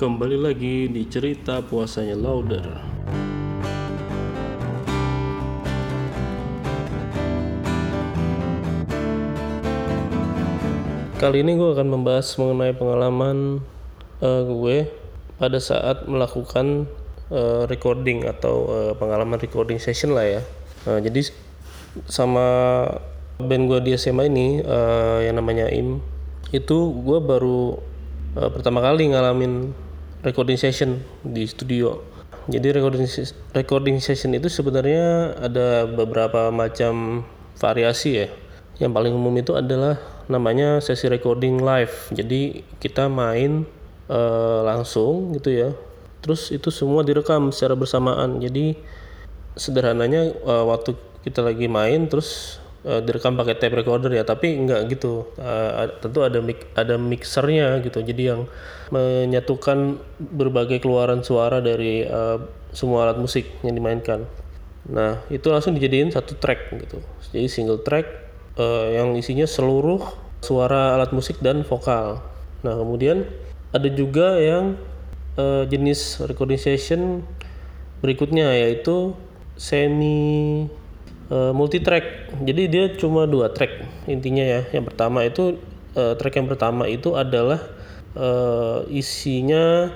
Kembali lagi di cerita puasanya Lauder. Kali ini gue akan membahas mengenai pengalaman eh, gue pada saat melakukan eh, recording atau eh, pengalaman recording session lah ya. Nah, jadi sama band gue di SMA ini eh, yang namanya IM itu gue baru eh, pertama kali ngalamin recording session di studio. Jadi recording recording session itu sebenarnya ada beberapa macam variasi ya. Yang paling umum itu adalah namanya sesi recording live. Jadi kita main eh, langsung gitu ya. Terus itu semua direkam secara bersamaan. Jadi sederhananya eh, waktu kita lagi main terus eh, direkam pakai tape recorder ya tapi enggak gitu. Ad- tentu ada mic ada mixernya gitu. Jadi yang menyatukan berbagai keluaran suara dari eh, semua alat musik yang dimainkan. Nah itu langsung dijadiin satu track gitu. Jadi single track eh, yang isinya seluruh suara alat musik dan vokal. Nah kemudian ada juga yang eh, jenis recording session berikutnya yaitu semi eh, multi track. Jadi dia cuma dua track intinya ya. Yang pertama itu eh, track yang pertama itu adalah eh, isinya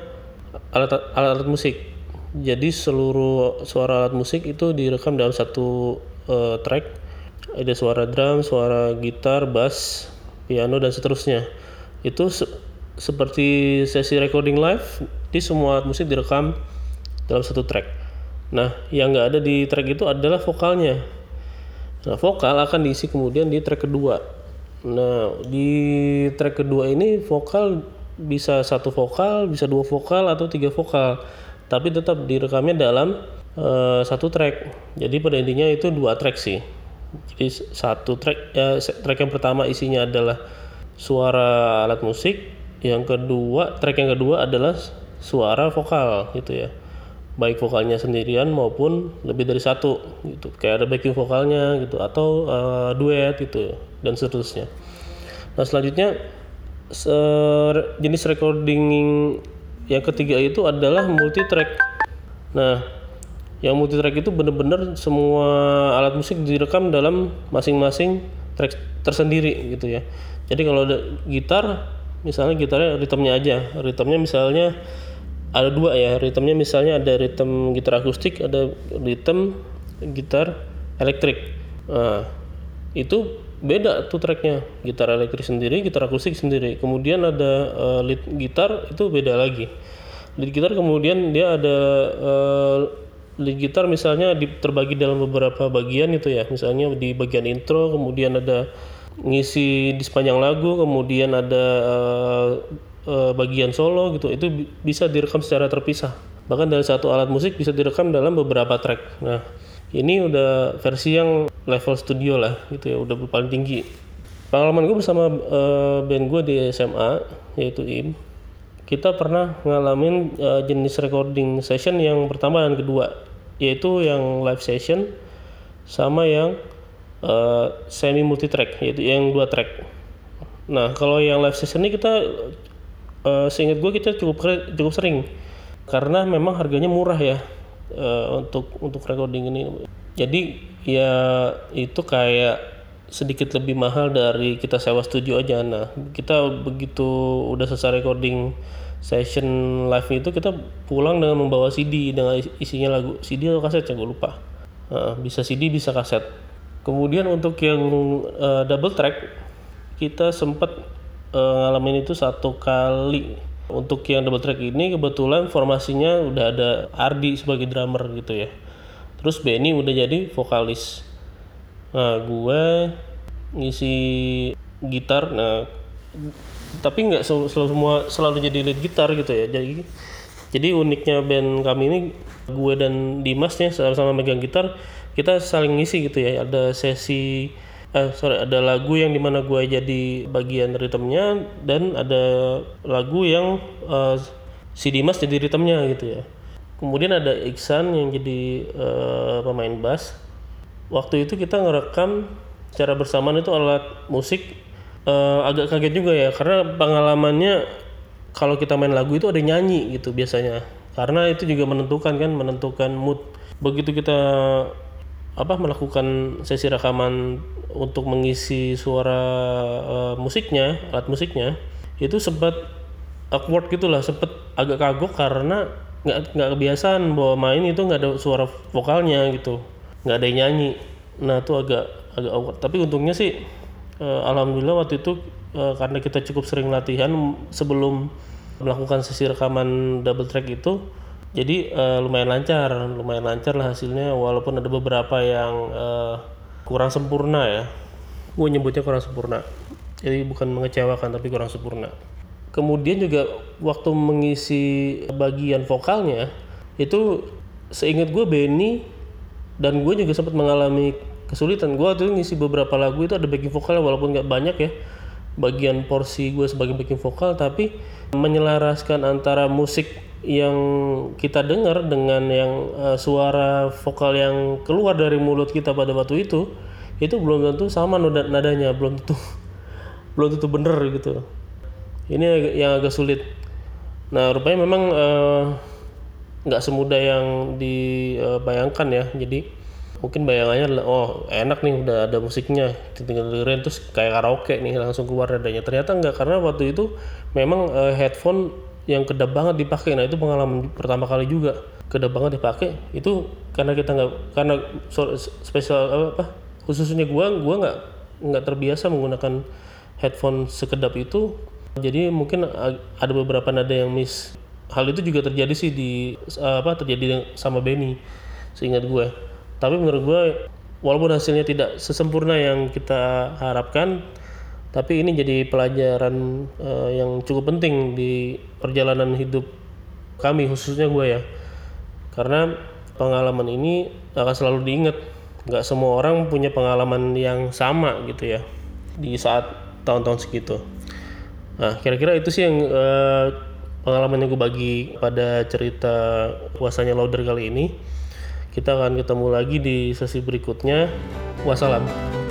alat alat musik. Jadi seluruh suara alat musik itu direkam dalam satu eh, track. Ada suara drum, suara gitar, bass, piano dan seterusnya. Itu se- seperti sesi recording live, di semua alat musik direkam dalam satu track. Nah, yang nggak ada di track itu adalah vokalnya. Nah, vokal akan diisi kemudian di track kedua. Nah, di track kedua ini vokal bisa satu vokal, bisa dua vokal atau tiga vokal, tapi tetap direkamnya dalam eh, satu track. Jadi pada intinya itu dua track sih. Jadi satu track, ya, track yang pertama isinya adalah suara alat musik, yang kedua track yang kedua adalah suara vokal gitu ya baik vokalnya sendirian maupun lebih dari satu gitu. Kayak ada backing vokalnya gitu atau eh, duet gitu dan seterusnya. Nah selanjutnya se- jenis recording yang ketiga itu adalah multi track nah yang multi track itu benar-benar semua alat musik direkam dalam masing-masing track tersendiri gitu ya. Jadi kalau ada gitar misalnya gitarnya ritmenya aja. Ritmenya misalnya ada dua ya ritmenya misalnya ada ritme gitar akustik ada ritme gitar elektrik. Nah itu beda tuh tracknya. Gitar elektrik sendiri gitar akustik sendiri. Kemudian ada eh, lead gitar itu beda lagi. Lead gitar kemudian dia ada eh, lead gitar misalnya di- terbagi dalam beberapa bagian itu ya. Misalnya di bagian intro kemudian ada ngisi di sepanjang lagu kemudian ada eh, eh, bagian solo gitu itu bi- bisa direkam secara terpisah. Bahkan dari satu alat musik bisa direkam dalam beberapa track. Nah ini udah versi yang level studio lah gitu ya udah paling tinggi. Pengalaman gue bersama eh, band gue di SMA yaitu IM kita pernah ngalamin eh, jenis recording session yang pertama dan kedua yaitu yang live session sama yang eh, semi multi track yaitu yang dua track. Nah kalau yang live session ini kita eh, seingat gue kita cukup cukup sering. Karena memang harganya murah ya eh, untuk untuk recording ini. Jadi ya itu kayak sedikit lebih mahal dari kita sewa studio aja. Nah kita begitu udah selesai recording session live itu kita pulang dengan membawa CD dengan is- isinya lagu CD atau kaset ya gue lupa. Nah, bisa CD bisa kaset. Kemudian untuk yang eh, double track kita sempat eh, ngalamin itu satu kali. Untuk yang double track ini kebetulan formasinya udah ada Ardi sebagai drummer gitu ya. Terus Benny udah jadi vokalis. Nah gue ngisi gitar. Nah tapi nggak sel- selalu semua selalu jadi lead gitar gitu ya. Jadi jadi uniknya band kami ini gue dan Dimas nih sama-sama megang gitar kita saling ngisi gitu ya. Ada sesi eh sorry ada lagu yang di mana gue jadi bagian ritmenya dan ada lagu yang eh, si Dimas jadi ritmenya gitu ya. Kemudian ada Iksan yang jadi eh, pemain bass. Waktu itu kita ngerekam secara bersamaan itu alat musik. Eh, agak kaget juga ya karena pengalamannya kalau kita main lagu itu ada nyanyi gitu biasanya. Karena itu juga menentukan kan menentukan mood. Begitu kita apa melakukan sesi rekaman untuk mengisi suara uh, musiknya alat musiknya itu sempat awkward gitulah sempat agak kagok karena nggak nggak kebiasaan bahwa main itu nggak ada suara vokalnya gitu nggak ada yang nyanyi. Nah itu agak agak awkward. Tapi untungnya sih uh, alhamdulillah waktu itu uh, karena kita cukup sering latihan sebelum melakukan sesi rekaman double track itu jadi uh, lumayan lancar lumayan lancar lah hasilnya walaupun ada beberapa yang uh, kurang sempurna ya. Gue nyebutnya kurang sempurna. Jadi bukan mengecewakan tapi kurang sempurna. Kemudian juga waktu mengisi bagian vokalnya itu seingat gue Benny dan gue juga sempat mengalami kesulitan. Gue tuh ngisi beberapa lagu itu ada backing vokalnya walaupun nggak banyak ya. Bagian porsi gue sebagai backing vokal tapi menyelaraskan antara musik yang kita dengar dengan yang uh, suara vokal yang keluar dari mulut kita pada waktu itu itu belum tentu sama nada nadanya belum tentu belum tentu bener gitu. Ini yang agak sulit. Nah rupanya memang eh, nggak uh, semudah yang dibayangkan ya. Jadi mungkin bayangannya oh enak nih udah ada musiknya tinggal dengerin terus kayak karaoke nih langsung keluar nadanya. Ternyata enggak karena waktu itu memang uh, headphone yang kedap banget dipakai. Nah itu pengalaman pertama kali juga. Kedap banget dipakai. Itu karena kita nggak karena spesial apa, apa khususnya gua gua nggak nggak terbiasa menggunakan headphone sekedap itu. Jadi mungkin ada beberapa nada yang miss. Hal itu juga terjadi sih di apa terjadi sama Benny seingat gue tapi menurut gue walaupun hasilnya tidak sesempurna yang kita harapkan tapi ini jadi pelajaran uh, yang cukup penting di perjalanan hidup kami khususnya gue ya. Karena pengalaman ini akan selalu diingat. Nggak semua orang punya pengalaman yang sama gitu ya di saat tahun-tahun segitu. Nah kira-kira itu sih yang uh, pengalaman yang gue bagi pada cerita puasanya Lauder kali ini. Kita akan ketemu lagi di sesi berikutnya. Wassalam